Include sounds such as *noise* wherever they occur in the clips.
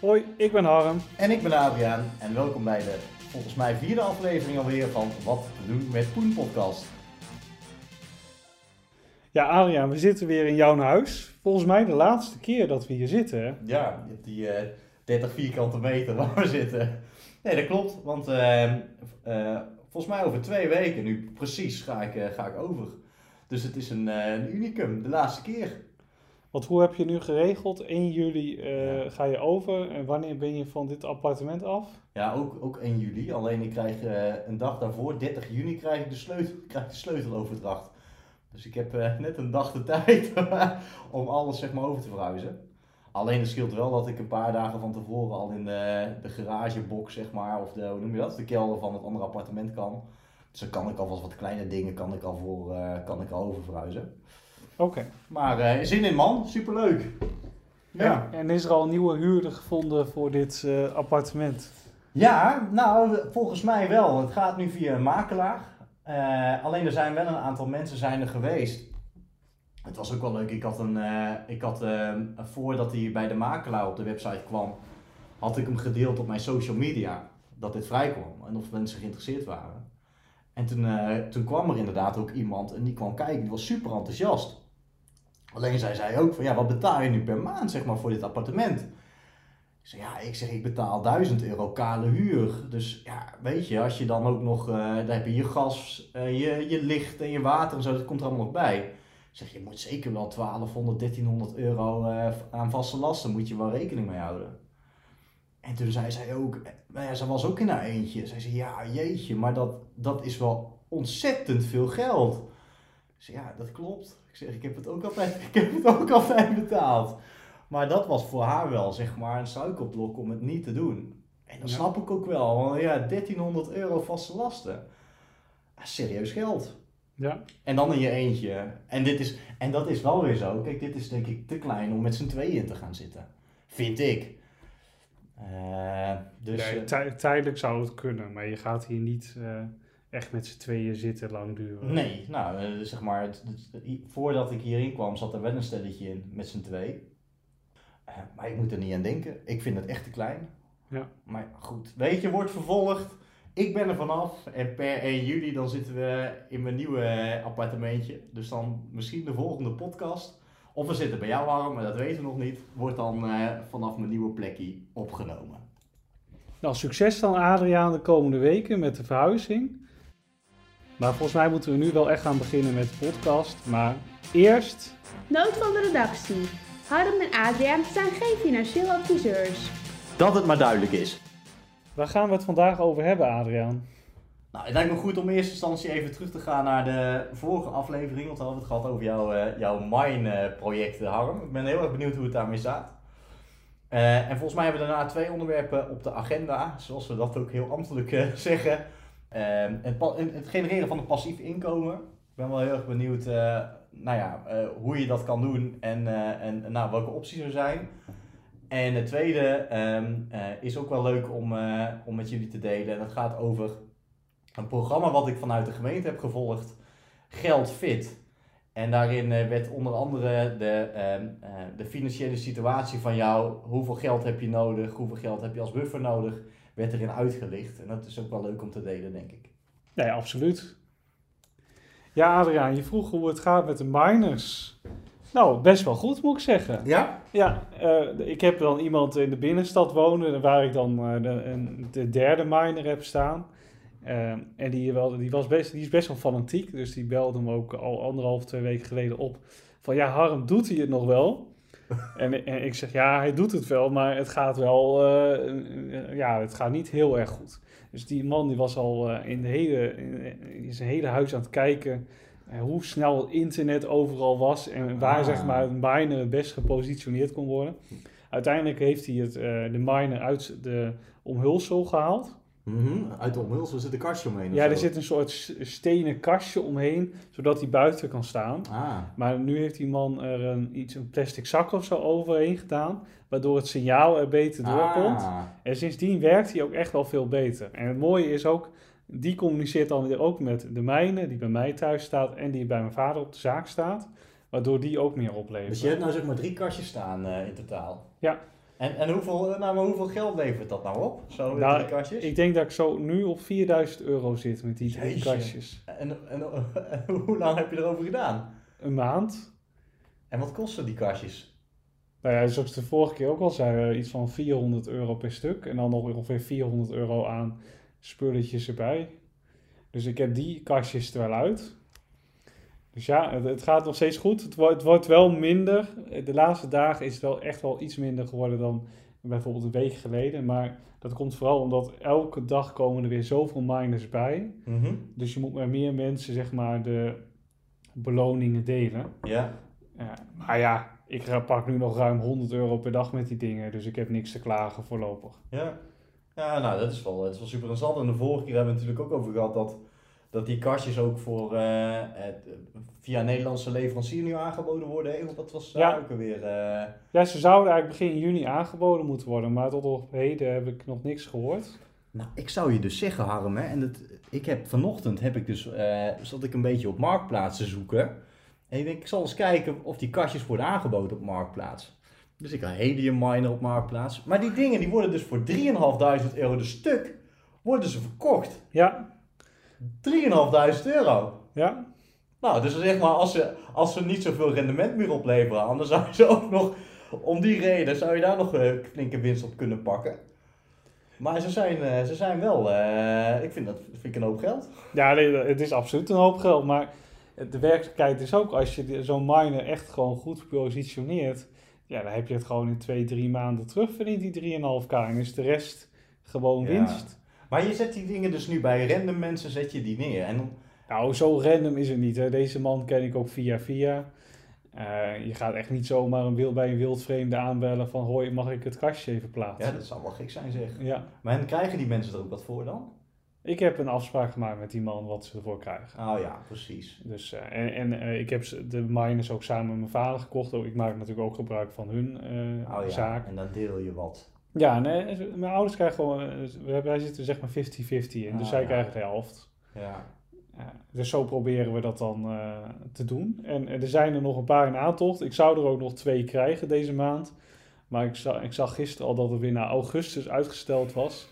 Hoi, ik ben Harm. En ik ben Adriaan en welkom bij de volgens mij vierde aflevering alweer van Wat te doen met Poen podcast. Ja, Adriaan, we zitten weer in jouw huis. Volgens mij de laatste keer dat we hier zitten. Ja, die eh 30 vierkante meter *laughs* waar we zitten. Nee, dat klopt, want eh, eh, volgens mij over twee weken nu precies ga ik, eh, ga ik over. Dus het is een, een unicum, de laatste keer. Want hoe heb je nu geregeld? 1 juli eh, Ja. ga je over. En wanneer ben je van dit appartement af? Ja, ook, ook 1 juli. Alleen ik krijg eh, een dag daarvoor, 30 juni, krijg ik de sleutel, krijg de sleuteloverdracht. Dus ik heb eh, net een dag de *laughs* tijd om alles zeg maar over te verhuizen. Alleen het scheelt wel dat ik een paar dagen van tevoren al in de, de garagebox, zeg maar, of de, hoe noem je dat, de kelder van het andere appartement kan. Dus dan kan ik alvast wat kleine dingen kan ik al, voor, kan ik al over verhuizen. Oké. Maar eh, zin in man, superleuk. Ja. En is er al een nieuwe huurder gevonden voor dit eh, appartement? Ja, nou, volgens mij wel. Het gaat nu via een makelaar. Eh, alleen er zijn wel een aantal mensen zijn er geweest. Het was ook wel leuk. Ik had een, ik had, voordat hij bij de makelaar op de website kwam, had ik hem gedeeld op mijn social media dat dit vrijkwam en of mensen geïnteresseerd waren. En toen, toen kwam er inderdaad ook iemand en die kwam kijken, die was super enthousiast. Alleen zij zei ook van ja, wat betaal je nu per maand zeg maar voor dit appartement? Ik zeg, ja, ik zeg, ik betaal 1000 euro kale huur. Dus ja, weet je, als je dan ook nog, eh daar heb je je gas, eh, je, je licht en je water en zo, dat komt er allemaal nog bij. Zeg, je moet zeker wel 1200, 1300 euro eh, aan vaste lasten, moet je wel rekening mee houden. En toen zei zij ook, nou ja, ze was ook in haar eentje. Zij zei, ja, jeetje, maar dat, dat is wel ontzettend veel geld. Ik zeg, ja, dat klopt. Ik zeg, ik heb het ook altijd, *laughs* ik heb het ook altijd betaald. Maar dat was voor haar wel, zeg maar, een suikerblok om het niet te doen. En dat Ja. snap ik ook wel. Want ja, 1300 euro vaste lasten. Serieus geld. Ja. En dan in je eentje. En, dit is, en dat is wel weer zo. Kijk, dit is denk ik te klein om met z'n tweeën te gaan zitten. Vind ik. Eh, dus, Nee, eh, tij- tijdelijk zou het kunnen, maar je gaat hier niet eh, echt met z'n tweeën zitten langdurig. Nee, nou, eh, zeg maar, het, voordat ik hierin kwam zat er wel een stelletje in met z'n twee. Eh, maar ik moet er niet aan denken. Ik vind het echt te klein. Ja. Maar goed, weet je, wordt vervolgd. Ik ben er vanaf en per 1 juli dan zitten we in mijn nieuwe eh, appartementje. Dus dan misschien de volgende podcast. Of we zitten bij jou Harm, maar dat weten we nog niet. Wordt dan eh, vanaf mijn nieuwe plekje opgenomen. Nou, succes dan Adriaan de komende weken met de verhuizing. Maar volgens mij moeten we nu wel echt gaan beginnen met de podcast. Maar eerst Noot van de redactie. Harm en Adriaan zijn geen financieel adviseurs. Dat het maar duidelijk is. Waar gaan we het vandaag over hebben, Adriaan? Nou, het lijkt me goed om in eerste instantie even terug te gaan naar de vorige aflevering. Want we hadden het gehad over jouw, eh, jouw Mine-project, Harm. Ik ben heel erg benieuwd hoe het daarmee staat. Eh, en volgens mij hebben we daarna twee onderwerpen op de agenda. Zoals we dat ook heel ambtelijk eh, zeggen. Eh, het, het genereren van een passief inkomen. Ik ben wel heel erg benieuwd eh, nou ja, eh, hoe je dat kan doen en, eh, en nou, welke opties er zijn. En het tweede ehm, eh, is ook wel leuk om, om met jullie te delen. En dat gaat over een programma wat ik vanuit de gemeente heb gevolgd, Geld Fit. En daarin werd onder andere de, ehm, eh, de financiële situatie van jou, hoeveel geld heb je nodig, hoeveel geld heb je als buffer nodig, werd erin uitgelicht. En dat is ook wel leuk om te delen, denk ik. Nee, absoluut. Ja, Adriaan, je vroeg hoe het gaat met de miners. Nou, best wel goed moet ik zeggen. Ja? Ja, eh, ik heb dan iemand in de binnenstad wonen waar ik dan eh, de, derde miner heb staan. Eh, en die, wel, die, was best, die is best wel fanatiek, dus die belde me ook al anderhalf, twee weken geleden op. Van ja, Harm, doet hij het nog wel? En, en ik zeg ja, hij doet het wel, maar het gaat wel, eh, ja, het gaat niet heel erg goed. Dus die man die was al eh, in, de hele, in, in zijn hele huis aan het kijken eh, hoe snel het internet overal was en waar Ah. zeg maar een miner het best gepositioneerd kon worden. Uiteindelijk heeft hij het, de miner uit de omhulsel gehaald. Mhm. Uit de omhulsel zit een kastje omheen. Ja, er zit een soort stenen kastje omheen, zodat hij buiten kan staan. Ah. Maar nu heeft die man er een, iets, een plastic zak of zo overheen gedaan, waardoor het signaal er beter doorkomt. Ah. En sindsdien werkt hij ook echt wel veel beter. En het mooie is ook, die communiceert dan weer ook met de mijne, die bij mij thuis staat en die bij mijn vader op de zaak staat. Waardoor die ook meer oplevert. Dus je hebt nou zeg maar drie kastjes staan eh, in totaal. Ja. En, en hoeveel, nou, maar hoeveel geld levert dat nou op? Zo Nou, drie kastjes? Ik denk dat ik zo nu op 4000 euro zit met die drie Jeetje. kastjes. En, en, *laughs* en hoe lang heb je erover gedaan? Een maand. En wat kosten die kastjes? Nou ja, zoals ik de vorige keer ook al zei, eh, iets van 400 euro per stuk. En dan nog ongeveer 400 euro aan spulletjes erbij. Dus ik heb die kastjes er wel uit. Dus ja, het, het gaat nog steeds goed. Het wordt, het wordt wel minder. De laatste dagen is het wel echt wel iets minder geworden dan bijvoorbeeld een week geleden. Maar dat komt vooral omdat elke dag komen er weer zoveel miners bij. Mhm. Dus je moet met meer mensen zeg maar de beloningen delen. Ja. Ja, maar ja, ik pak nu nog ruim 100 euro per dag met die dingen, dus ik heb niks te klagen voorlopig. Ja. Ja, nou, dat is wel, dat is wel super interessant. En de vorige keer hebben we het natuurlijk ook over gehad dat, dat die kastjes ook voor, eh, het, via Nederlandse leverancier nu aangeboden worden. Want dat was Ja. ja. ook alweer... eh, Ja, ze zouden eigenlijk begin juni aangeboden moeten worden, maar tot op heden heb ik nog niks gehoord. Nou, ik zou je dus zeggen, Harm, hè, en het, ik heb vanochtend heb ik dus, eh, zat ik een beetje op Marktplaats te zoeken. En ik denk, ik zal eens kijken of die kastjes worden aangeboden op Marktplaats. Dus ik ga Helium miner op Marktplaats. Maar die dingen die worden dus voor 3.500 euro de stuk, worden ze verkocht. Ja, 3.500 euro. ja, Nou, dus zeg maar, als ze, als ze niet zoveel rendement meer opleveren, dan zou je ze ook nog, om die reden, zou je daar nog een flinke winst op kunnen pakken. Maar ze zijn, eh, ze zijn wel, eh, ik vind dat vind ik een hoop geld. ja nee, het is absoluut een hoop geld, maar de werkelijkheid is ook, als je zo'n miner echt gewoon goed positioneert, ja, dan heb je het gewoon in twee, drie maanden terugverdiend, die 3,5k, en is de rest gewoon Ja. winst. Maar je zet die dingen dus nu bij random mensen, zet je die neer. En Nou, zo random is het niet. Hè. Deze man ken ik ook via via. Eh, je gaat echt niet zomaar een wild, bij een wildvreemde aanbellen van... Hoi, mag ik het kastje even plaatsen? ja, dat zou wel gek zijn zeg. Ja. Maar en krijgen die mensen er ook wat voor dan? Ik heb een afspraak gemaakt met die man wat ze ervoor krijgen. Oh ja, precies. Dus, eh, en en eh, ik heb de miners ook samen met mijn vader gekocht. Ook, ik maak natuurlijk ook gebruik van hun eh, Oh ja, zaak. en dan deel je wat. Ja, nee, mijn ouders krijgen gewoon... eh, we hebben, wij zitten zeg maar 50-50 in. Dus Ah, zij ja. krijgen de helft. Ja. Ja, dus zo proberen we dat dan eh, te doen. En, er zijn er nog een paar in aantocht. Ik zou er ook nog twee krijgen deze maand. Maar ik, za- ik zag gisteren al dat het weer naar augustus uitgesteld was.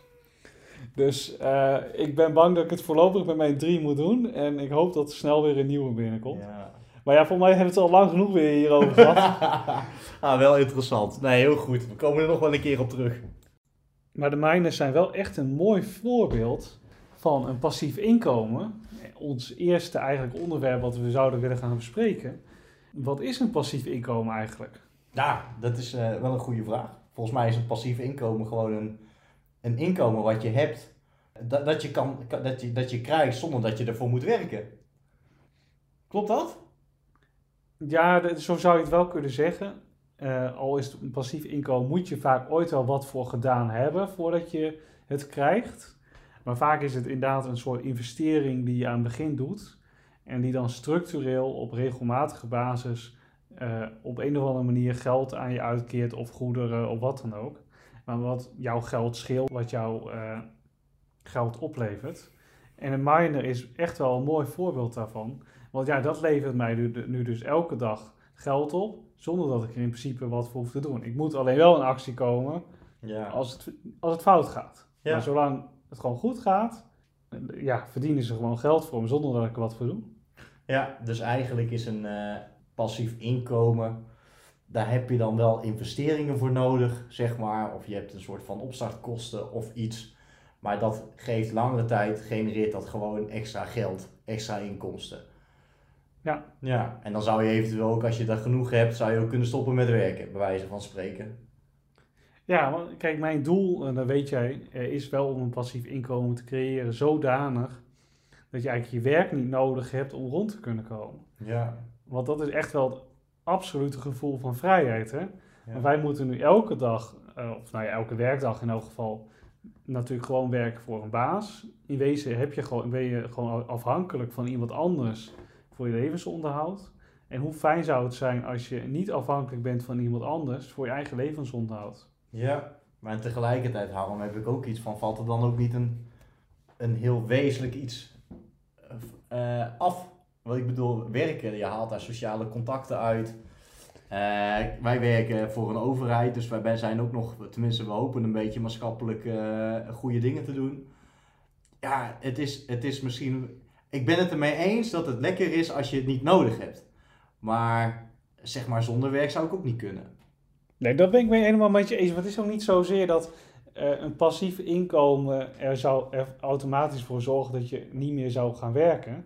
Dus eh, ik ben bang dat ik het voorlopig met mijn drie moet doen. En ik hoop dat er snel weer een nieuwe binnenkomt. ja. Maar ja, voor mij hebben we het al lang genoeg weer hierover gehad. *laughs* ah, wel interessant. Nee, heel goed. We komen er nog wel een keer op terug. Maar de miners zijn wel echt een mooi voorbeeld van een passief inkomen. Ons eerste eigenlijk onderwerp wat we zouden willen gaan bespreken. Wat is een passief inkomen eigenlijk? Ja, dat is eh, wel een goede vraag. Volgens mij is een passief inkomen gewoon een, een inkomen wat je hebt. Dat, dat, je kan, dat, je, dat je krijgt zonder dat je ervoor moet werken. Klopt dat? Ja, zo zou je het wel kunnen zeggen. Eh, al is het een passief inkomen, moet je vaak ooit wel wat voor gedaan hebben voordat je het krijgt. Maar vaak is het inderdaad een soort investering die je aan het begin doet. En die dan structureel op regelmatige basis eh, op een of andere manier geld aan je uitkeert of goederen of wat dan ook. Maar wat jouw geld scheelt, wat jouw eh, geld oplevert. En een miner is echt wel een mooi voorbeeld daarvan. Want ja, dat levert mij nu, nu dus elke dag geld op, zonder dat ik er in principe wat voor hoef te doen. Ik moet alleen wel in actie komen Ja. als het, als het fout gaat. Ja. Maar zolang het gewoon goed gaat, ja, verdienen ze gewoon geld voor me zonder dat ik er wat voor doe. ja, dus eigenlijk is een eh, passief inkomen, daar heb je dan wel investeringen voor nodig, zeg maar. Of je hebt een soort van opstartkosten of iets. Maar dat geeft langere tijd, genereert dat gewoon extra geld, extra inkomsten. Ja. Ja, en dan zou je eventueel ook, als je dat genoeg hebt, zou je ook kunnen stoppen met werken, bij wijze van spreken. Ja, want kijk, mijn doel, en dat weet jij, eh, is wel om een passief inkomen te creëren zodanig dat je eigenlijk je werk niet nodig hebt om rond te kunnen komen. Ja. Want dat is echt wel het absolute gevoel van vrijheid. Hè? Want wij moeten nu elke dag, eh, of nou ja, elke werkdag in elk geval, natuurlijk gewoon werken voor een baas. In wezen heb je gewoon, ben je gewoon afhankelijk van iemand anders voor je levensonderhoud. En hoe fijn zou het zijn als je niet afhankelijk bent van iemand anders voor je eigen levensonderhoud. Ja, maar tegelijkertijd, Harm, heb ik ook iets van, valt er dan ook niet een, een heel wezenlijk iets eh, af? Wat ik bedoel, werken, je haalt daar sociale contacten uit. Eh, wij werken voor een overheid, dus wij zijn ook nog, tenminste we hopen een beetje maatschappelijk goede dingen te doen. Ja, het is, het is misschien, ik ben het ermee eens dat het lekker is als je het niet nodig hebt. Maar zeg maar zonder werk zou ik ook niet kunnen. Nee, dat ben ik mee helemaal met je eens. Want het is ook niet zozeer dat uh, een passief inkomen er zou er automatisch voor zorgen dat je niet meer zou gaan werken.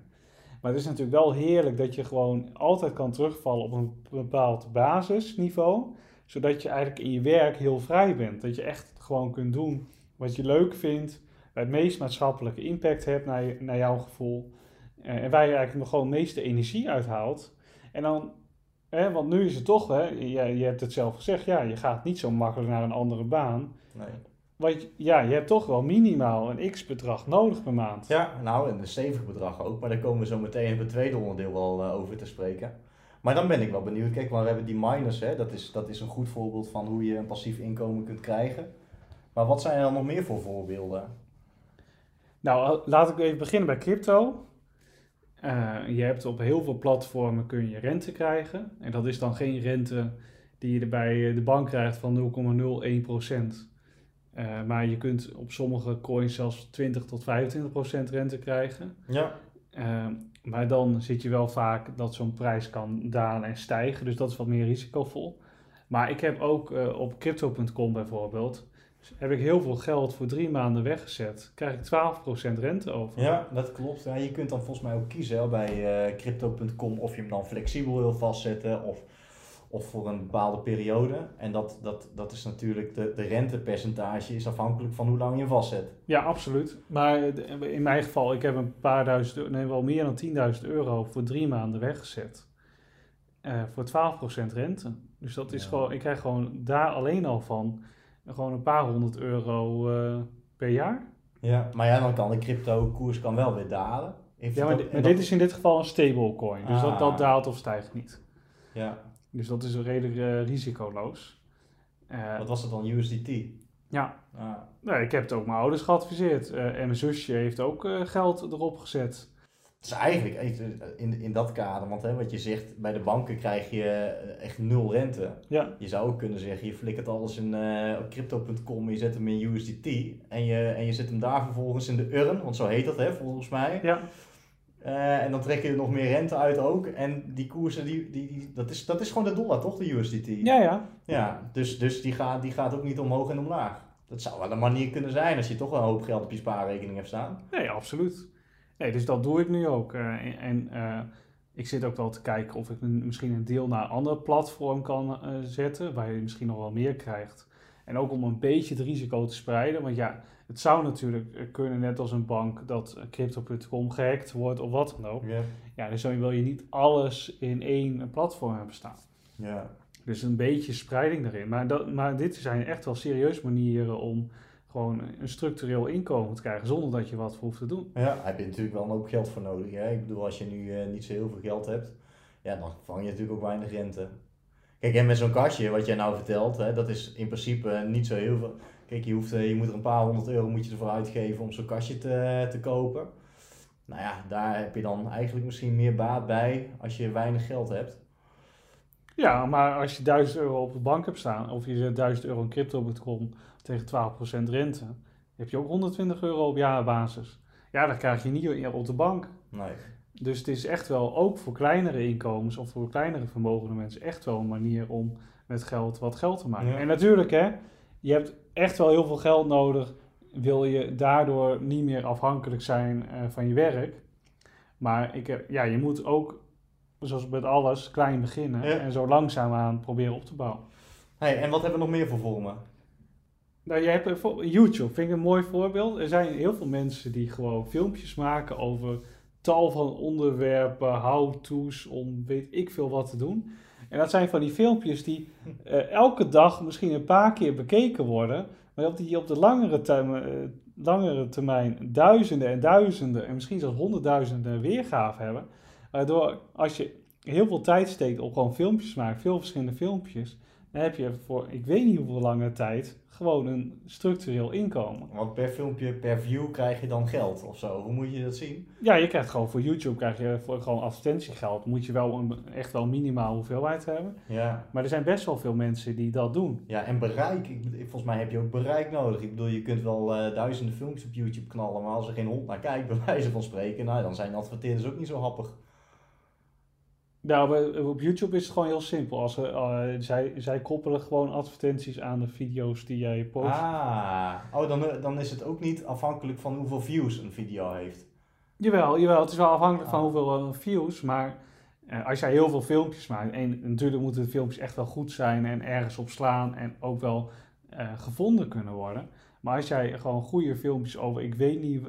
Maar het is natuurlijk wel heerlijk dat je gewoon altijd kan terugvallen op een bepaald basisniveau. Zodat je eigenlijk in je werk heel vrij bent. Dat je echt gewoon kunt doen wat je leuk vindt. Waar het meest maatschappelijke impact hebt naar, naar jouw gevoel. Uh, en waar je eigenlijk nog gewoon de meeste energie uithaalt. En dan, hè, want nu is het toch, hè, je, je hebt het zelf gezegd, ja, je gaat niet zo makkelijk naar een andere baan. Nee. Want ja, je hebt toch wel minimaal een x-bedrag nodig per maand. Ja, nou, en een stevig bedrag ook. Maar daar komen we zo meteen in het tweede onderdeel wel uh, over te spreken. Maar dan ben ik wel benieuwd. Kijk, maar we hebben die miners, hè, dat, is, dat is een goed voorbeeld van hoe je een passief inkomen kunt krijgen. Maar wat zijn er dan nog meer voor voorbeelden? Nou, laat ik even beginnen bij crypto. Uh, je hebt op heel veel platformen kun je rente krijgen. En dat is dan geen rente die je bij de bank krijgt van 0,01%. Uh, maar je kunt op sommige coins zelfs 20 tot 25% rente krijgen. Ja. Uh, maar dan zit je wel vaak dat zo'n prijs kan dalen en stijgen. Dus dat is wat meer risicovol. Maar ik heb ook op crypto.com bijvoorbeeld, heb ik heel veel geld voor drie maanden weggezet. Krijg ik 12% rente over. Ja, dat klopt. Ja, je kunt dan volgens mij ook kiezen hè, bij crypto.com of je hem dan flexibel wil vastzetten of of voor een bepaalde periode. En dat, dat, dat is natuurlijk, de, de rentepercentage is afhankelijk van hoe lang je vastzet. Ja, absoluut. Maar in mijn geval, ik heb een paar duizend, nee wel meer dan 10.000 euro voor drie maanden weggezet. Uh, voor 12% rente. Dus dat is gewoon, ik krijg gewoon daar alleen al van gewoon een paar honderd euro uh, per jaar. Ja, maar ja, dan kan de crypto koers kan wel weer dalen. ja, maar, dit, maar dit is in dit geval een stablecoin. Dus dat, dat ah. daalt of stijgt niet. Ja, dus dat is redelijk uh, risicoloos. Uh, Wat was het dan, USDT? Ja. Ah. Nee, ik heb het ook mijn ouders geadviseerd. En mijn zusje heeft ook geld erop gezet. Dus eigenlijk in, in dat kader, want hè, wat je zegt, bij de banken krijg je echt nul rente. Ja. Je zou ook kunnen zeggen, je flikkert alles in op crypto.com, je zet hem in USDT en je, en je zet hem daar vervolgens in de urn, want zo heet dat hè, volgens mij. Ja. Uh, en dan trek je er nog meer rente uit ook. En die koersen, die, die, die, dat, is, dat is gewoon de dollar, toch? De USDT. Ja, ja. Ja, dus, dus die, gaat, die gaat ook niet omhoog en omlaag. Dat zou wel een manier kunnen zijn als je toch een hoop geld op je spaarrekening hebt staan. Nee, absoluut. Nee, dus dat doe ik nu ook. Uh, en uh, ik zit ook wel te kijken of ik misschien een deel naar een ander platform kan zetten, waar je misschien nog wel meer krijgt. En ook om een beetje het risico te spreiden. Want ja, het zou natuurlijk eh, kunnen, net als een bank, dat crypto.com gehackt wordt of wat dan ook. Yeah. Ja, dus dan wil je niet alles in één platform hebben staan. Ja. Dus een beetje spreiding erin. Maar, dat, maar dit zijn echt wel serieus manieren om gewoon een structureel inkomen te krijgen zonder dat je wat hoeft te doen. Ja, heb je natuurlijk wel een hoop geld voor nodig. Hè? Ik bedoel, als je nu uh, niet zo heel veel geld hebt, ja, dan vang je natuurlijk ook weinig rente. Kijk, en met zo'n kastje, wat jij nou vertelt, hè, dat is in principe niet zo heel veel. Kijk, je, hoeft, eh, je moet er een paar honderd euro moet je ervoor uitgeven om zo'n kastje te, te kopen. Nou ja, daar heb je dan eigenlijk misschien meer baat bij als je weinig geld hebt. Ja, maar als je 1000 euro op de bank hebt staan, of je zet 1000 euro in crypto.com tegen 12% rente, heb je ook 120 euro op jaarbasis. Ja, dat krijg je niet op de bank. Nee. Dus het is echt wel, ook voor kleinere inkomens of voor kleinere vermogende mensen, echt wel een manier om met geld wat geld te maken. En natuurlijk, hè, je hebt echt wel heel veel geld nodig. Wil je daardoor niet meer afhankelijk zijn uh, van je werk. Maar ik heb, ja, je moet ook, zoals met alles, klein beginnen. En zo langzaamaan proberen op te bouwen. Hey, en wat hebben we nog meer voor vormen? Nou, je hebt YouTube, vind ik een mooi voorbeeld. Er zijn heel veel mensen die gewoon filmpjes maken over tal van onderwerpen, how-to's, om weet ik veel wat te doen. En dat zijn van die filmpjes die uh, *laughs* elke dag misschien een paar keer bekeken worden, maar op die op de langere, termijn, uh, langere termijn duizenden en duizenden en misschien zelfs honderdduizenden weergaven hebben. Waardoor als je heel veel tijd steekt op gewoon filmpjes maken, veel verschillende filmpjes, dan heb je voor ik weet niet hoeveel lange tijd gewoon een structureel inkomen. Want per filmpje, per view krijg je dan geld of zo. Hoe moet je dat zien? Ja, je krijgt gewoon voor YouTube krijg je voor gewoon advertentiegeld. Moet je wel een, echt wel minimaal hoeveelheid hebben. Ja. Maar er zijn best wel veel mensen die dat doen. Ja, en bereik. Ik, volgens mij heb je ook bereik nodig. Ik bedoel, je kunt wel eh, duizenden filmpjes op YouTube knallen, maar als er geen hond naar kijkt, bij wijze van spreken, nou, dan zijn adverteerders ook niet zo happig. Nou, op YouTube is het gewoon heel simpel. Als eh, zij, zij koppelen gewoon advertenties aan de video's die jij post. Ah, oh, dan, dan is het ook niet afhankelijk van hoeveel views een video heeft. Jawel, jawel, het is wel afhankelijk van Ah. hoeveel eh, views, maar eh, als jij heel veel filmpjes maakt, en natuurlijk moeten de filmpjes echt wel goed zijn en ergens op slaan en ook wel gevonden kunnen worden. Maar als jij gewoon goede filmpjes over, ik weet niet,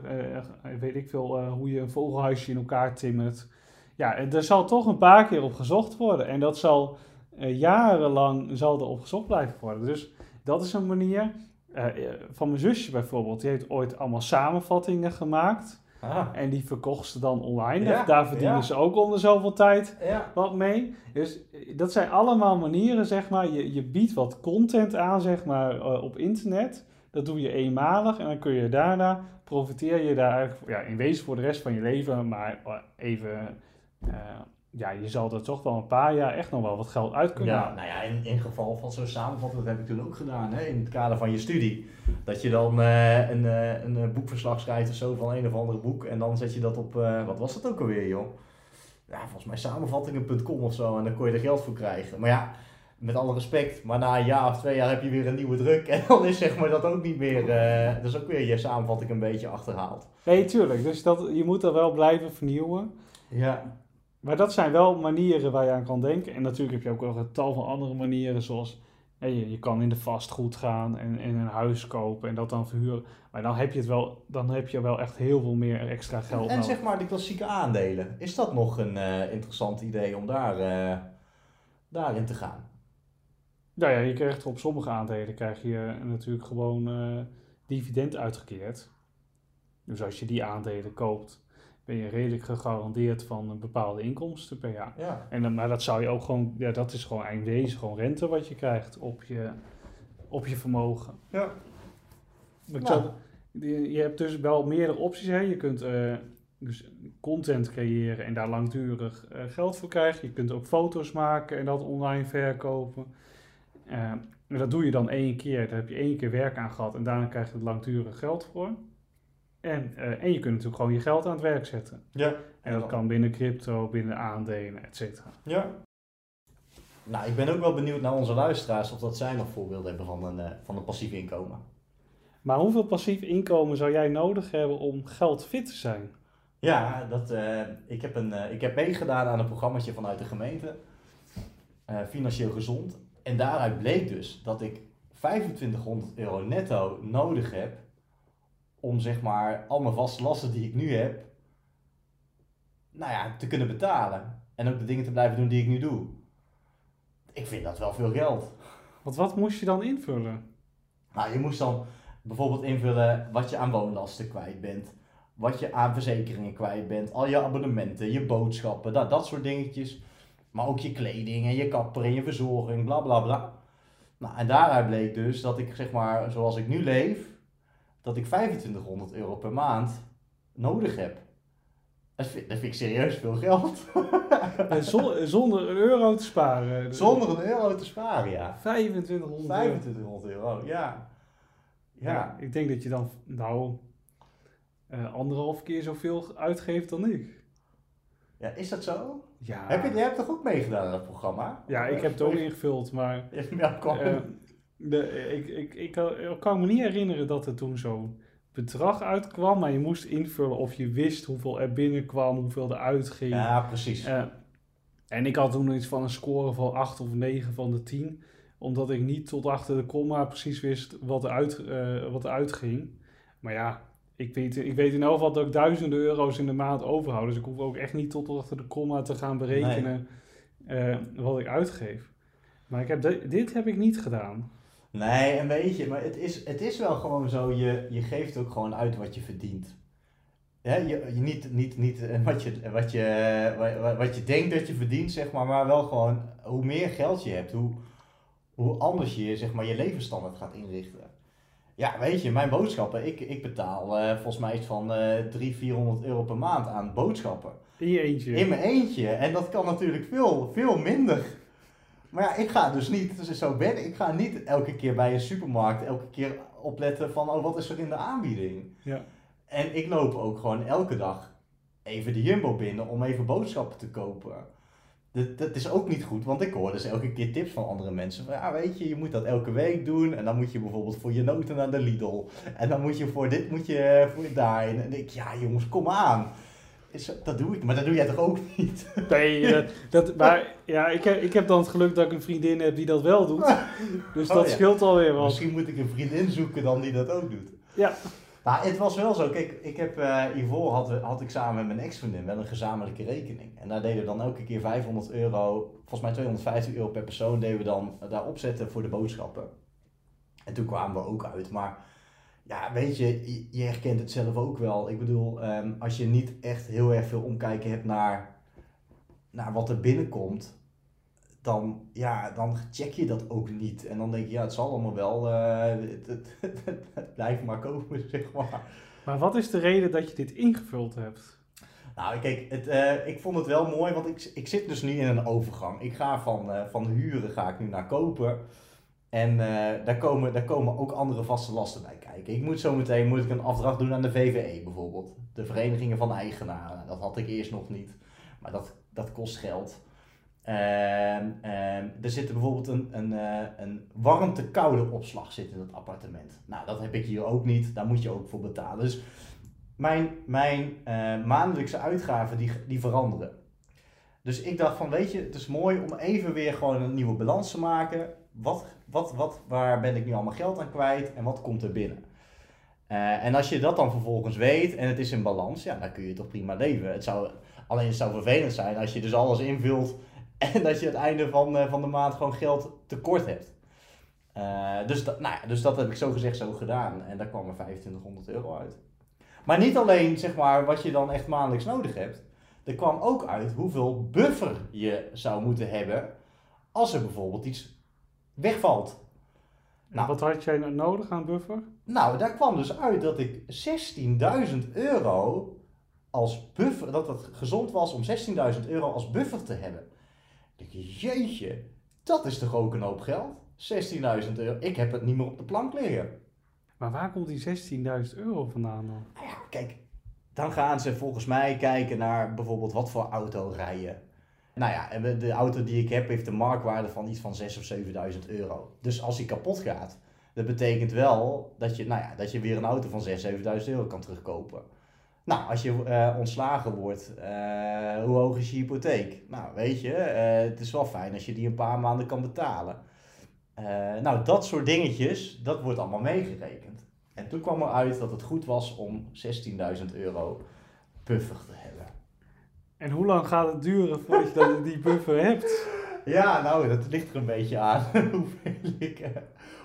weet ik veel, hoe je een vogelhuisje in elkaar timmert. Ja, er zal toch een paar keer op gezocht worden. En dat zal eh, jarenlang zal er op gezocht blijven worden. Dus dat is een manier. Eh, eh, van mijn zusje bijvoorbeeld, die heeft ooit allemaal samenvattingen gemaakt. Ah, En die verkocht ze dan online. Ja, Daar verdienen ja. ze ook onder zoveel tijd ja. wat mee. Dus dat zijn allemaal manieren, zeg maar. Je, je biedt wat content aan, zeg maar, op internet. Dat doe je eenmalig en dan kun je daarna, profiteer je daar eigenlijk, ja, in wezen voor de rest van je leven. Maar even, ja, je zal er toch wel een paar jaar echt nog wel wat geld uit kunnen Ja, nou ja, in, in geval van zo'n samenvatting, dat heb ik toen ook gedaan, hè, in het kader van je studie. Dat je dan eh, een, eh, een eh, boekverslag schrijft of zo van een of ander boek en dan zet je dat op, eh, wat was dat ook alweer joh? Ja, volgens mij samenvattingen.com of zo en dan kon je er geld voor krijgen. Maar ja, met alle respect, maar na een jaar of twee jaar heb je weer een nieuwe druk en dan is zeg maar dat ook niet meer, eh dus ook weer je samenvatting een beetje achterhaald. Nee, tuurlijk. Dus dat, je moet er wel blijven vernieuwen. Ja, Maar dat zijn wel manieren waar je aan kan denken. En natuurlijk heb je ook nog een tal van andere manieren, zoals je, je kan in de vastgoed gaan en, en een huis kopen en dat dan verhuren. Maar dan heb je, het wel, dan heb je wel echt heel veel meer extra geld en nodig. zeg maar de klassieke aandelen, is dat nog een eh, interessant idee om daar, eh, daarin te gaan? Nou ja, je krijgt op sommige aandelen krijg je natuurlijk gewoon eh, dividend uitgekeerd. Dus als je die aandelen koopt, ben je redelijk gegarandeerd van een bepaalde inkomsten per jaar. Ja. En dan, maar dat zou je ook gewoon, ja, dat is gewoon eind wezen, gewoon rente wat je krijgt op je, op je vermogen. Ja. Maar Nou. zou- je, je hebt dus wel meerdere opties. Hè. Je kunt eh, dus content creëren en daar langdurig eh, geld voor krijgen. Je kunt ook foto's maken en dat online verkopen. Eh, en dat doe je dan één keer. Daar heb je één keer werk aan gehad en daarna krijg je er langdurig geld voor. En, eh, en je kunt natuurlijk gewoon je geld aan het werk zetten. Ja. En dat kan binnen crypto, binnen aandelen, et cetera. Ja. Nou, ik ben ook wel benieuwd naar onze luisteraars of dat zij nog voorbeelden hebben van een, eh, van een passief inkomen. Maar hoeveel passief inkomen zou jij nodig hebben om geldfit te zijn? Ja, dat, eh, ik, heb een, ik heb meegedaan aan een programmaatje vanuit de gemeente, Financieel Gezond. En daaruit bleek dus dat ik 2500 euro netto nodig heb om zeg maar al mijn vaste lasten die ik nu heb, nou ja, te kunnen betalen. En ook de dingen te blijven doen die ik nu doe. Ik vind dat wel veel geld. Want wat moest je dan invullen? Nou, je moest dan bijvoorbeeld invullen wat je aan woonlasten kwijt bent. Wat je aan verzekeringen kwijt bent. Al je abonnementen, je boodschappen, dat, dat soort dingetjes. Maar ook je kleding en je kapper en je verzorging, bla bla bla. Nou, en daaruit bleek dus dat ik, zeg maar, zoals ik nu leef, dat ik 2500 euro per maand nodig heb. Dat vind, dat vind ik serieus veel geld. *laughs* Eh, zon- zonder een euro te sparen. Zonder een euro te sparen, ja. 2500 euro. 2500 euro, ja. Ja. Ik denk dat je dan, nou, eh, anderhalf keer zoveel uitgeeft dan ik. Ja, is dat zo? Ja, Heb je, jij hebt toch ook meegedaan aan dat programma? ja ik heb het ook ingevuld, maar *laughs* Ja, kom. De, ik, ik, ik, kan- ik kan me niet herinneren dat er toen zo'n bedrag uitkwam, maar je moest invullen of je wist hoeveel er binnenkwam, hoeveel er uitging. ja, precies. Eh, en ik had toen iets van een score van 8 of 9 van de 10. Omdat ik niet tot achter de komma precies wist wat er, uit, eh, wat er uitging. Maar ja, ik weet, ik weet in elk geval dat ik duizenden euro's in de maand overhoud. Dus ik hoef ook echt niet tot achter de komma te gaan berekenen eh, wat ik uitgeef. Maar ik heb de- dit heb ik niet gedaan. Nee, en weet je, maar het is, het is wel gewoon zo, je, je geeft ook gewoon uit wat je verdient. Ja, je, je, niet niet, niet eh, wat, je, wat, je, eh, wa- wa- wat je denkt dat je verdient, zeg maar, maar wel gewoon hoe meer geld je hebt, hoe, hoe anders je zeg maar, je levensstandaard gaat inrichten. Ja, weet je, mijn boodschappen, ik, ik betaal eh, volgens mij iets van eh 300, 400 euro per maand aan boodschappen. In je eentje. In mijn eentje. En dat kan natuurlijk veel, veel minder. Maar ja, ik ga dus niet, dus zo ben ik, ik ga niet elke keer bij een supermarkt, elke keer opletten van, oh, wat is er in de aanbieding? Ja. En ik loop ook gewoon elke dag even de Jumbo binnen om even boodschappen te kopen. Dat, dat is ook niet goed, want ik hoor dus elke keer tips van andere mensen. Van, ja, weet je, je moet dat elke week doen. En dan moet je bijvoorbeeld voor je noten naar de Lidl. En dan moet je voor dit, moet je voor je daarin. En ik, ja jongens, kom aan. Is, dat doe ik, maar dat doe jij toch ook niet? *laughs* Nee, dat, dat, maar ja, ik heb, ik heb dan het geluk dat ik een vriendin heb die dat wel doet. *laughs* Dus Oh, dat ja. scheelt alweer wat. Misschien moet ik een vriendin zoeken dan die dat ook doet. Ja. Nou, het was wel zo. Kijk, ik heb eh hiervoor had, had ik samen met mijn ex-vriendin wel een gezamenlijke rekening. En daar deden we dan elke keer 500 euro, volgens mij 250 euro per persoon, deden we dan daar opzetten voor de boodschappen. En toen kwamen we ook uit. Maar ja, weet je, je- herkent het zelf ook wel. Ik bedoel, ehm, als je niet echt heel erg veel omkijken hebt naar, naar wat er binnenkomt, dan, ja, dan check je dat ook niet. En dan denk je, ja, het zal allemaal wel, het, *laughs* het, het, het blijft maar komen, *laughs* zeg maar. Maar wat is de reden dat je dit ingevuld hebt? Nou, kijk, het, eh, ik vond het wel mooi, want ik, ik zit dus nu in een overgang. Ik ga van, eh, van huren ga ik nu naar kopen. En eh, daar, komen, daar komen ook andere vaste lasten bij kijken. Ik moet zo meteen moet ik een afdracht doen aan de VVE bijvoorbeeld. De Verenigingen van Eigenaren. Dat had ik eerst nog niet. Maar dat, dat kost geld. Ehm, ehm, er zit bijvoorbeeld een, een, eh, een warmte-koude opslag zit in het appartement. Nou, dat heb ik hier ook niet. Daar moet je ook voor betalen. Dus mijn, mijn eh, maandelijkse uitgaven die, die veranderen. Dus ik dacht van, weet je, het is mooi om even weer gewoon een nieuwe balans te maken. Wat, wat, wat, waar ben ik nu allemaal geld aan kwijt en wat komt er binnen? Eh, en als je dat dan vervolgens weet en het is in balans, ja, dan kun je toch prima leven. Het alleen het zou vervelend zijn als je dus alles invult *laughs* en dat je het einde van, eh, van de maand gewoon geld tekort hebt. Eh, dus, dat, nou ja, dus dat heb ik zo gezegd zo gedaan en daar kwam er 2500 euro uit. Maar niet alleen zeg maar, wat je dan echt maandelijks nodig hebt. Er kwam ook uit hoeveel buffer je zou moeten hebben als er bijvoorbeeld iets wegvalt. Nou. Wat had jij nou nodig aan buffer? Nou, daar kwam dus uit dat ik 16.000 euro als buffer, dat het gezond was om 16.000 euro als buffer te hebben. Ik denk, jeetje, dat is toch ook een hoop geld? 16.000 euro, ik heb het niet meer op de plank liggen. Maar waar komt die 16.000 euro vandaan dan? Nou ja, kijk, dan gaan ze volgens mij kijken naar bijvoorbeeld wat voor auto rijden. Nou ja, en de- auto die ik heb heeft een marktwaarde van iets van 6.000 of 7.000 euro. Dus als die kapot gaat, dat betekent wel dat je, nou ja, dat je weer een auto van 6.000, 7.000 euro kan terugkopen. Nou, als je eh, ontslagen wordt, eh, hoe hoog is je hypotheek? Nou, weet je, eh, het is wel fijn als je die een paar maanden kan betalen. Nou, dat soort dingetjes, dat wordt allemaal meegerekend. En toen kwam eruit dat het goed was om 16.000 euro buffer te hebben. En hoe lang gaat het duren voordat je die buffer hebt? *laughs* Ja, nou, dat ligt er een beetje aan *laughs* hoeveel ik, eh,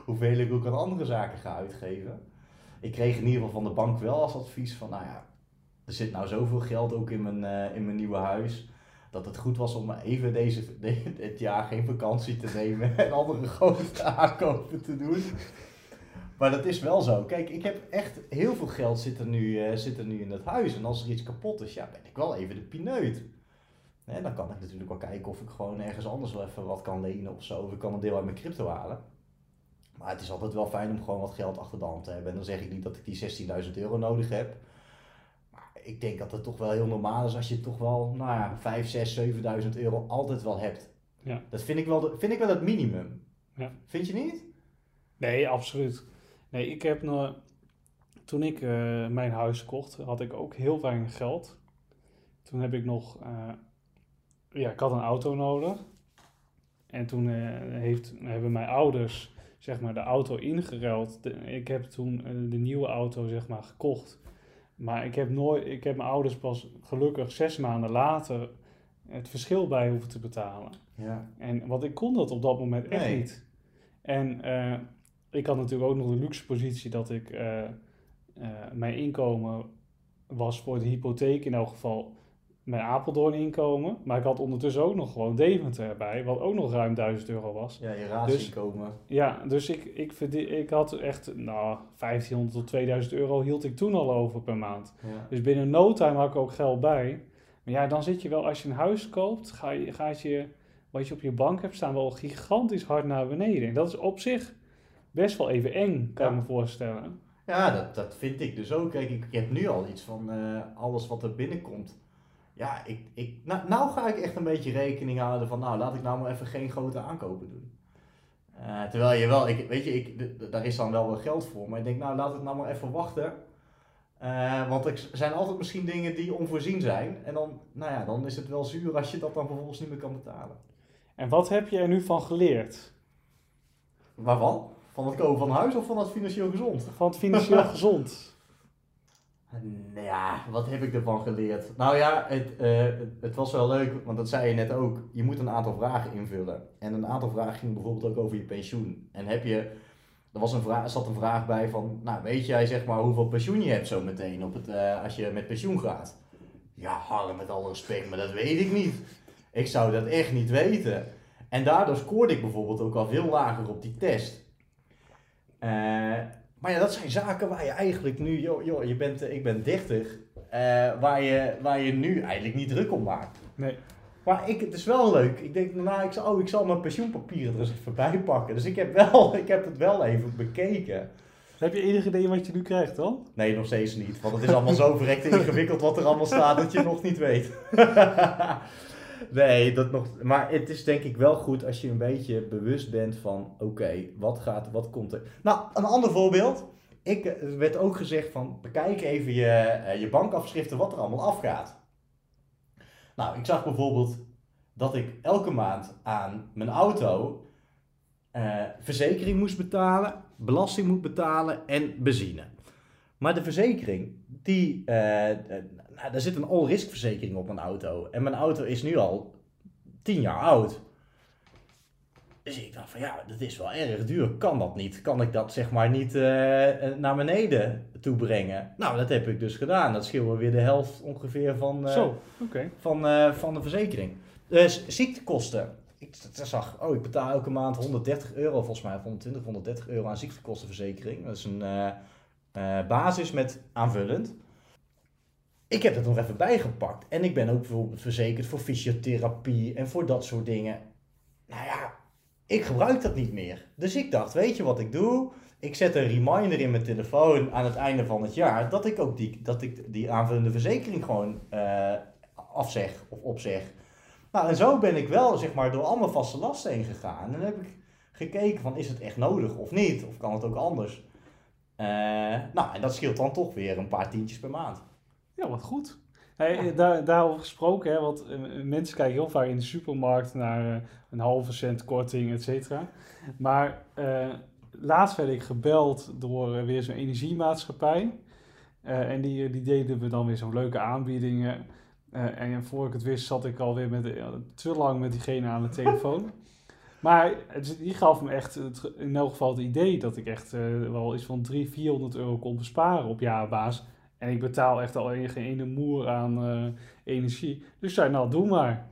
hoeveel ik ook aan andere zaken ga uitgeven. Ik kreeg in ieder geval van de bank wel als advies van, nou ja, er zit nou zoveel geld ook in mijn, eh, in mijn nieuwe huis. Dat het goed was om even deze, *laughs* dit jaar geen vakantie te nemen en andere grote aankopen te doen. Maar dat is wel zo. Kijk, ik heb echt heel veel geld zit er nu, eh, zit er nu in het huis. En als er iets kapot is, ja, ben ik wel even de pineut. Hè, dan kan ik natuurlijk wel kijken of ik gewoon ergens anders wel even wat kan lenen of zo. Of ik kan een deel uit mijn crypto halen. Maar het is altijd wel fijn om gewoon wat geld achter de hand te hebben. En dan zeg ik niet dat ik die 16.000 euro nodig heb. Maar ik denk dat het toch wel heel normaal is als je toch wel, nou ja, 5, 6, 7.000 euro altijd wel hebt. Ja. Dat vind ik wel, de- vind ik wel het minimum. Ja. Vind je niet? Nee, absoluut. Nee, ik heb nog... Toen ik eh, mijn huis kocht, had ik ook heel weinig geld. Toen heb ik nog... eh, ja, ik had een auto nodig. En toen eh, heeft, hebben mijn ouders, zeg maar, de auto ingeruild. De- ik heb toen de nieuwe auto, zeg maar, gekocht. Maar ik heb, nooit, ik heb mijn ouders pas gelukkig zes maanden later het verschil bij hoeven te betalen. Ja. En want ik kon dat op dat moment echt Nee. niet. En ik had natuurlijk ook nog de luxe positie dat ik eh, eh, mijn inkomen was voor de hypotheek in elk geval mijn Apeldoorn inkomen. Maar ik had ondertussen ook nog gewoon Deventer erbij, wat ook nog ruim 1000 euro was. Ja, je Dus- raadsinkomen. Ja, dus ik, ik, verdien- ik had echt, nou, 1500 tot 2000 euro hield ik toen al over per maand. Ja. Dus binnen no time had ik ook geld bij. Maar ja, dan zit je wel, als je een huis koopt, ga je, gaat je, wat je op je bank hebt staan, wel gigantisch hard naar beneden. En dat is op zich best wel even eng, kan Ja. ik me voorstellen. Ja, dat, dat vind ik dus ook. Kijk, ik, ik heb nu al iets van eh, alles wat er binnenkomt. Ja, ik, ik, nou, nou ga ik echt een beetje rekening houden van, nou, laat ik nou maar even geen grote aankopen doen. Eh, terwijl je wel, ik, weet je, ik, daar is dan wel wel geld voor. Maar ik denk, nou, laat het nou maar even wachten. Eh, want er zijn altijd misschien dingen die onvoorzien zijn. En dan, nou ja, dan is het wel zuur als je dat dan vervolgens niet meer kan betalen. En wat heb je er nu van geleerd? Waarvan? Van het kopen van huis of van het financieel gezond? Van het financieel *laughs* gezond? Nou ja, wat heb ik ervan geleerd? Nou ja, het, eh, het- was wel leuk, want dat zei je net ook. Je moet een aantal vragen invullen. En een aantal vragen ging bijvoorbeeld ook over je pensioen. En heb je, er was een vraag, zat een vraag bij van, nou weet jij zeg maar hoeveel pensioen je hebt zo meteen op het, eh, als je met pensioen gaat? Ja, Harm, met alle respect, maar dat weet ik niet. Ik zou dat echt niet weten. En daardoor scoorde ik bijvoorbeeld ook al veel lager op die test. Eh, maar ja, dat zijn zaken waar je eigenlijk nu, joh, joh je bent, eh, ik ben 30, eh, waar, je, waar je nu eigenlijk niet druk om maakt. Nee. Maar ik, het is wel leuk. Ik denk, nou, ik zal, oh, ik zal mijn pensioenpapieren er eens even bij pakken. Dus ik heb, wel, *laughs* ik heb het wel even bekeken. Heb je enig idee wat je nu krijgt dan? Nee, nog steeds niet. Want het is allemaal zo *laughs* verrekt ingewikkeld wat er allemaal staat dat je nog niet weet. *laughs* nee, dat nog. Maar het is denk ik wel goed als je een beetje bewust bent van: oké, wat gaat, wat komt er. Nou, een ander voorbeeld. Ik eh, er werd ook gezegd van bekijk even je, eh, je bankafschriften wat er allemaal afgaat. Nou, ik zag bijvoorbeeld dat ik elke maand aan mijn auto eh, verzekering moest betalen, belasting moet betalen en benzine. Maar de verzekering, die, nou, daar zit een all-risk verzekering op mijn auto. En mijn auto is nu al 10 jaar oud. Dus ik dacht van ja, dat is wel erg duur. Kan dat niet? Kan ik dat zeg maar niet eh, eh, naar beneden toe brengen? Nou, dat heb ik dus gedaan. Dat scheelde weer de helft ongeveer van, eh, Zo, van, van de verzekering. Dus ziektekosten. Ik zag, oh, ik betaal elke maand 130 euro, volgens mij, of 120, 130 euro aan ziektekostenverzekering. Dat is een basis met aanvullend. Ik heb het nog even bijgepakt. En ik ben ook bijvoorbeeld verzekerd voor fysiotherapie en voor dat soort dingen. Nou ja, ik gebruik dat niet meer. Dus ik dacht, weet je wat ik doe? Ik zet een reminder in mijn telefoon aan het einde van het jaar dat ik ook die, dat ik die aanvullende verzekering gewoon eh, afzeg of opzeg. Nou, en zo ben ik wel zeg maar door al mijn vaste lasten heen gegaan. En dan heb ik gekeken van is het echt nodig of niet? Of kan het ook anders? Eh, nou, en dat scheelt dan toch weer een paar tientjes per maand. Ja, wat goed. Hey, daar, daarover gesproken, hè, want eh, mensen kijken heel vaak in de supermarkt naar eh, een halve cent korting, et cetera. Maar eh, laatst werd ik gebeld door eh, weer zo'n energiemaatschappij. Eh, en die, die deden we dan weer zo'n leuke aanbiedingen. Eh, en voor ik het wist zat ik alweer met, eh, te lang met diegene aan de telefoon. *laughs* Maar het, die gaf me echt het, in elk geval het idee dat ik echt eh, wel iets van 300, 400 euro kon besparen op jaarbasis. En ik betaal echt al geen ene moer aan eh, energie. Dus zei, nou, doe maar.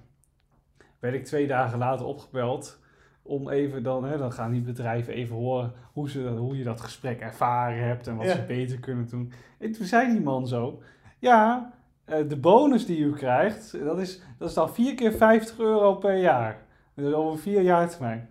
Werd ik twee dagen later opgebeld om even dan, hè, dan gaan die bedrijven even horen hoe, ze, hoe je dat gesprek ervaren hebt en wat Ja. ze beter kunnen doen. En toen zei die man zo, ja, eh, de bonus die u krijgt, dat is, dat is dan vier keer 50 euro per jaar. Dus over vier jaar termijn.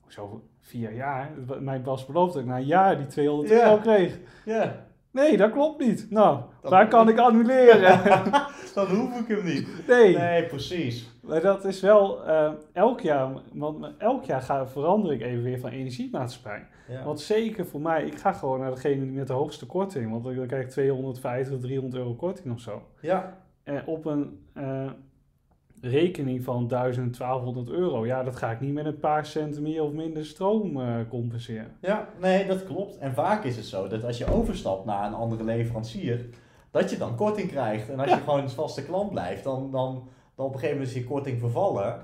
Hoezo vier jaar? Mijn bas beloofde dat ik na een jaar die 200 Ja. euro kreeg. Ja, Nee, dat klopt niet. Nou, Dat- waar kan ik annuleren? *laughs* dan hoef ik hem niet. nee. Nee, precies. Maar dat is wel eh, elk jaar, want elk jaar ga, verander ik even weer van energiemaatschappij. Ja. Want zeker voor mij, ik ga gewoon naar degene met de hoogste korting. Want dan krijg ik 250, 300 euro korting of zo. ja. En op een eh, rekening van 1000, 1200 euro, ja, dat ga ik niet met een paar cent meer of minder stroom eh, compenseren. Ja, nee, dat klopt. En vaak is het zo dat als je overstapt naar een andere leverancier, dat je dan korting krijgt. En als je gewoon een vaste klant blijft, dan, dan, dan op een gegeven moment is je korting vervallen.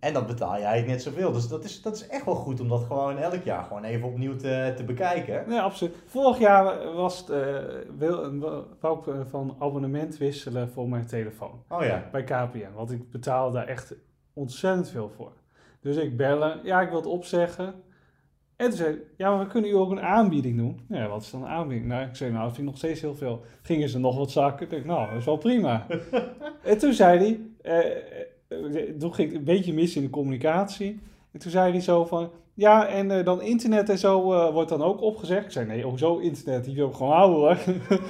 En dan betaal je eigenlijk net zoveel. Dus dat is, dat is echt wel goed om dat gewoon elk jaar gewoon even opnieuw te, te bekijken. Nee, absoluut. Vorig jaar was het, eh, wil, wou ik eh, van abonnement wisselen voor mijn telefoon. Oh ja. Bij KPN. Want ik betaal daar echt ontzettend veel voor. Dus ik bellen. Ja, ik wil het opzeggen. En toen zei hij, ja, maar we kunnen u ook een aanbieding doen. Ja, wat is dan een aanbieding? Nou, ik zei, nou, dat vind ik nog steeds heel veel. Gingen ze nog wat zakken? Ik dacht, nou, dat is wel prima. *laughs* en toen zei hij, eh, eh, toen ging ik een beetje mis in de communicatie. En toen zei hij zo van, ja, en eh, dan internet en zo eh, wordt dan ook opgezegd. Ik zei, nee, hoezo internet? Die wil ik gewoon houden hoor. *laughs*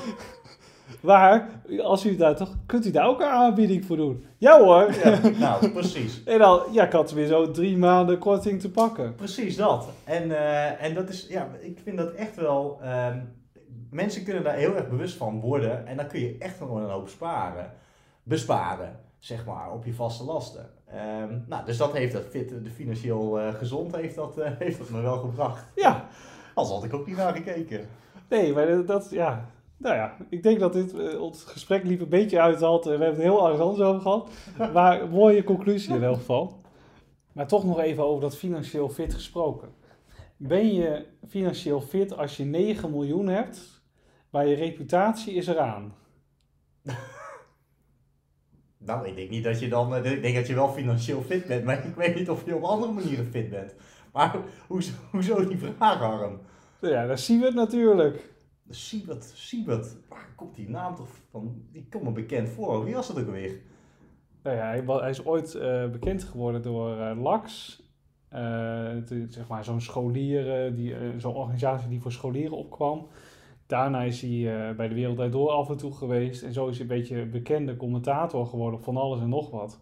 maar, als u daar toch, kunt u daar ook een aanbieding voor doen? Ja hoor. ja. *laughs* Nou, precies. En dan, ja, ik had weer zo drie maanden korting te pakken. Precies dat. En, en dat is, ja, ik vind dat echt wel. ehm, mensen kunnen daar heel erg bewust van worden. En dan kun je echt gewoon een hoop sparen. Besparen, zeg maar, op je vaste lasten. Ehm, nou, dus dat heeft dat fit, de financieel eh, gezond heeft dat, eh, *laughs* heeft dat me wel gebracht. Ja, Anders had ik ook niet naar gekeken. nee, maar dat- ja. Nou ja, ik denk dat dit eh, ons gesprek liep een beetje uithaalt. We hebben het heel erg anders over gehad. *laughs* Maar mooie conclusie in elk geval. Maar toch nog even over dat financieel fit gesproken. Ben je financieel fit als je 9 miljoen hebt, maar je reputatie is eraan? Nou, ik denk niet dat je dan. eh, ik denk dat je wel financieel fit bent, maar ik weet niet of je op andere manieren fit bent. Maar hoezo, hoezo die vraag, Harm? Ja, daar zien we het natuurlijk. Siebert, Siebert, waar komt die naam toch van? Die komt me bekend voor. Wie was dat ook alweer? Nou ja, hij, is ooit eh, bekend geworden door LAX. Eh, is, zeg maar zo'n scholieren, die, zo'n organisatie die voor scholieren opkwam. Daarna is hij eh, bij de Wereld Door af en toe geweest. En zo is hij een beetje een bekende commentator geworden op van alles en nog wat.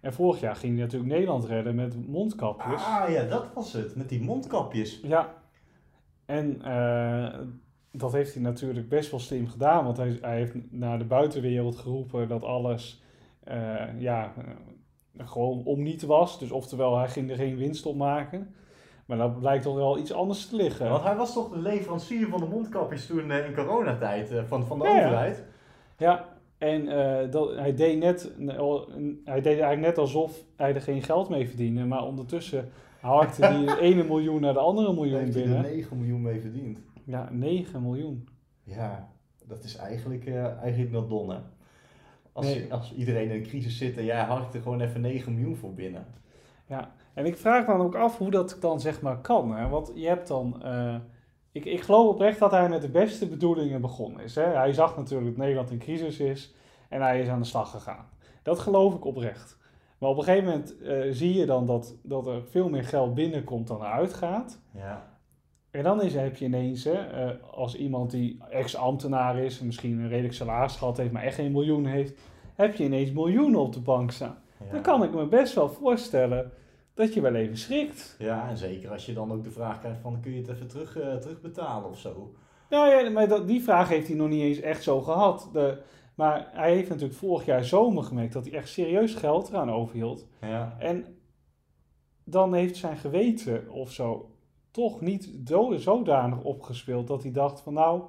En vorig jaar ging hij natuurlijk Nederland redden met mondkapjes. Ah ja, dat was het. Met die mondkapjes. Ja, en eh, dat heeft hij natuurlijk best wel slim gedaan, want hij, hij heeft naar de buitenwereld geroepen dat alles eh, ja, gewoon om niet was. Dus oftewel, hij ging er geen winst op maken. Maar dat blijkt toch wel iets anders te liggen. Want hij was toch de leverancier van de mondkapjes toen eh, in coronatijd eh, van, van de Ja, overheid? Ja, en eh, dat, hij, deed net, hij deed eigenlijk net alsof hij er geen geld mee verdiende, maar ondertussen harkte hij *laughs* de ene miljoen naar de andere miljoen Heeft hij er binnen. 9 miljoen mee verdiend. Ja, 9 miljoen. Ja, dat is eigenlijk, eh eigenlijk not done. hè? Als, Nee. als iedereen in een crisis zit en jij harkt er gewoon even 9 miljoen voor binnen. Ja, en ik vraag me dan ook af hoe dat dan zeg maar kan. Hè? Want je hebt dan... eh, ik, ik geloof oprecht dat hij met de beste bedoelingen begonnen is. Hè? Hij zag natuurlijk dat Nederland in crisis is en hij is aan de slag gegaan. Dat geloof ik oprecht. Maar op een gegeven moment eh, zie je dan dat, dat er veel meer geld binnenkomt dan eruit gaat. Ja. En dan is, heb je ineens, hè, eh, als iemand die ex-ambtenaar is, en misschien een redelijk salaris gehad heeft, maar echt geen miljoen heeft, heb je ineens miljoenen op de bank staan. Ja. Dan kan ik me best wel voorstellen dat je wel even schrikt. Ja, en zeker als je dan ook de vraag krijgt van kun je het even terug, eh, terugbetalen of zo. Nou ja, maar dat, die vraag heeft hij nog niet eens echt zo gehad. De, maar hij heeft natuurlijk vorig jaar zomer gemerkt dat hij echt serieus geld eraan overhield. Ja. En dan heeft zijn geweten of zo toch niet zo, zodanig opgespeeld dat hij dacht van nou,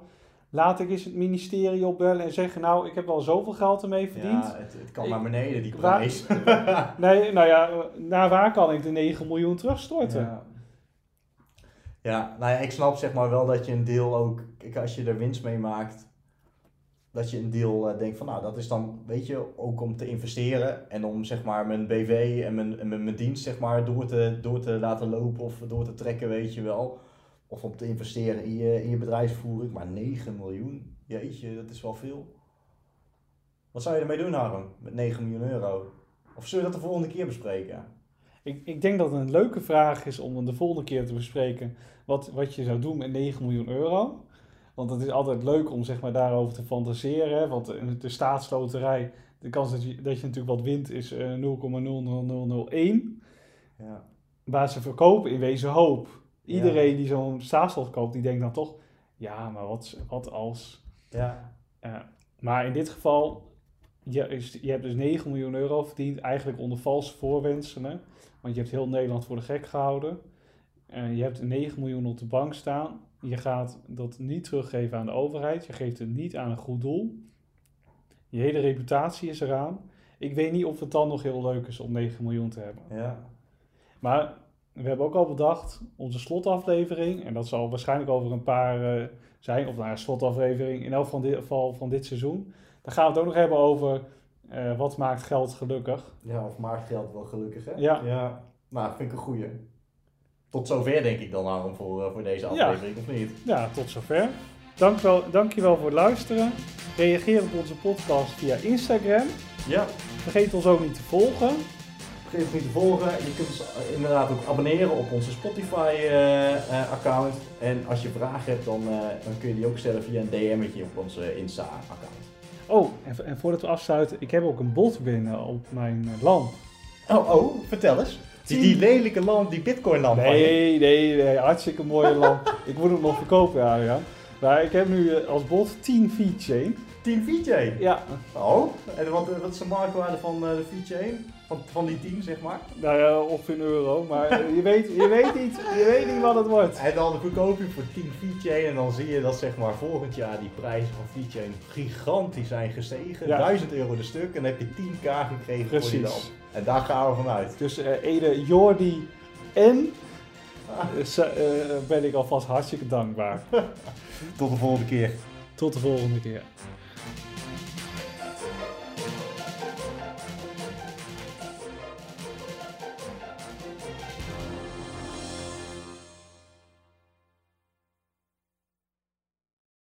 laat ik eens het ministerie opbellen en zeggen nou, ik heb al zoveel geld ermee verdiend. Ja, het, het kan Ik- naar beneden, die Waar- prijs. *laughs* Nee, nou ja, naar waar kan ik de 9 miljoen terugstorten? Ja. ja, nou ja, ik snap zeg maar wel dat je een deel ook, als je er winst mee maakt, dat je een deel eh, denkt van, nou, dat is dan, weet je, ook om te investeren en om zeg maar mijn BV en mijn, en mijn, mijn dienst zeg maar door te, door te laten lopen of door te trekken, weet je wel. Of om te investeren in je, in je bedrijfsvoering, maar 9 miljoen, jeetje, dat is wel veel. Wat zou je ermee doen, Harm, met 9 miljoen euro? Of zullen we dat de volgende keer bespreken? Ik, ik denk dat het een leuke vraag is om de volgende keer te bespreken wat, wat je zou doen met 9 miljoen euro. Want het is altijd leuk om zeg maar, daarover te fantaseren. hè, Want de staatsloterij, de kans dat je, dat je natuurlijk wat wint is eh, 0,00001. Ja. Maar ze verkopen in wezen hoop. Iedereen die zo'n staatslot koopt, die denkt dan toch... Ja, maar wat, wat als... Ja. Ja, maar in dit geval, je, je hebt dus 9 miljoen euro verdiend, eigenlijk onder valse voorwenselen. Want je hebt heel Nederland voor de gek gehouden. En je hebt 9 miljoen op de bank staan. Je gaat dat niet teruggeven aan de overheid. Je geeft het niet aan een goed doel. Je hele reputatie is eraan. ik weet niet of het dan nog heel leuk is om 9 miljoen te hebben. Ja. Maar we hebben ook al bedacht, onze slotaflevering, en dat zal waarschijnlijk over een paar eh, zijn, of nou ja, slotaflevering in elk van dit, geval van dit seizoen. Dan gaan we het ook nog hebben over eh, wat maakt geld gelukkig. ja, of maakt geld wel gelukkig, hè? Ja. ja. Nou, vind ik een goeie. Tot zover denk ik dan, Aaron, voor, eh, voor deze Ja. aflevering, of niet? Ja, tot zover. Dank wel, dankjewel voor het luisteren. Reageer op onze podcast via Instagram. Ja. Vergeet ons ook niet te volgen. Vergeet niet te volgen. Je kunt ons eh, inderdaad ook abonneren op onze Spotify-account. en als je vragen hebt, dan, eh, dan kun je die ook stellen via een DM'tje op onze Insta-account. Oh, en, en voordat we afsluiten, ik heb ook een bot binnen op mijn eh, lamp. Oh, oh, vertel eens. Die, die lelijke lamp, die Bitcoin-lamp. Nee, nee, nee, hartstikke mooie lamp. ik moet hem nog verkopen, ja. Maar ik heb nu eh, als bot 10 VeChain. Team VJ. Ja, Oh, en wat, wat is de marktwaarde van eh, de VJ? Van, van die 10, zeg maar. nou ja, ongeveer een euro. Maar eh, je weet, je, weet niet, je weet niet wat het wordt. En dan verkoop je voor 10 VJ en dan zie je dat zeg maar volgend jaar die prijzen van VJ gigantisch zijn gestegen. Ja. 1000 euro de stuk en dan heb je 10k gekregen voor die lamp. En daar gaan we vanuit. Dus eh Ede, Jordi en eh, ze- eh, ben ik alvast hartstikke dankbaar. *laughs* Tot de volgende keer. Tot de volgende keer.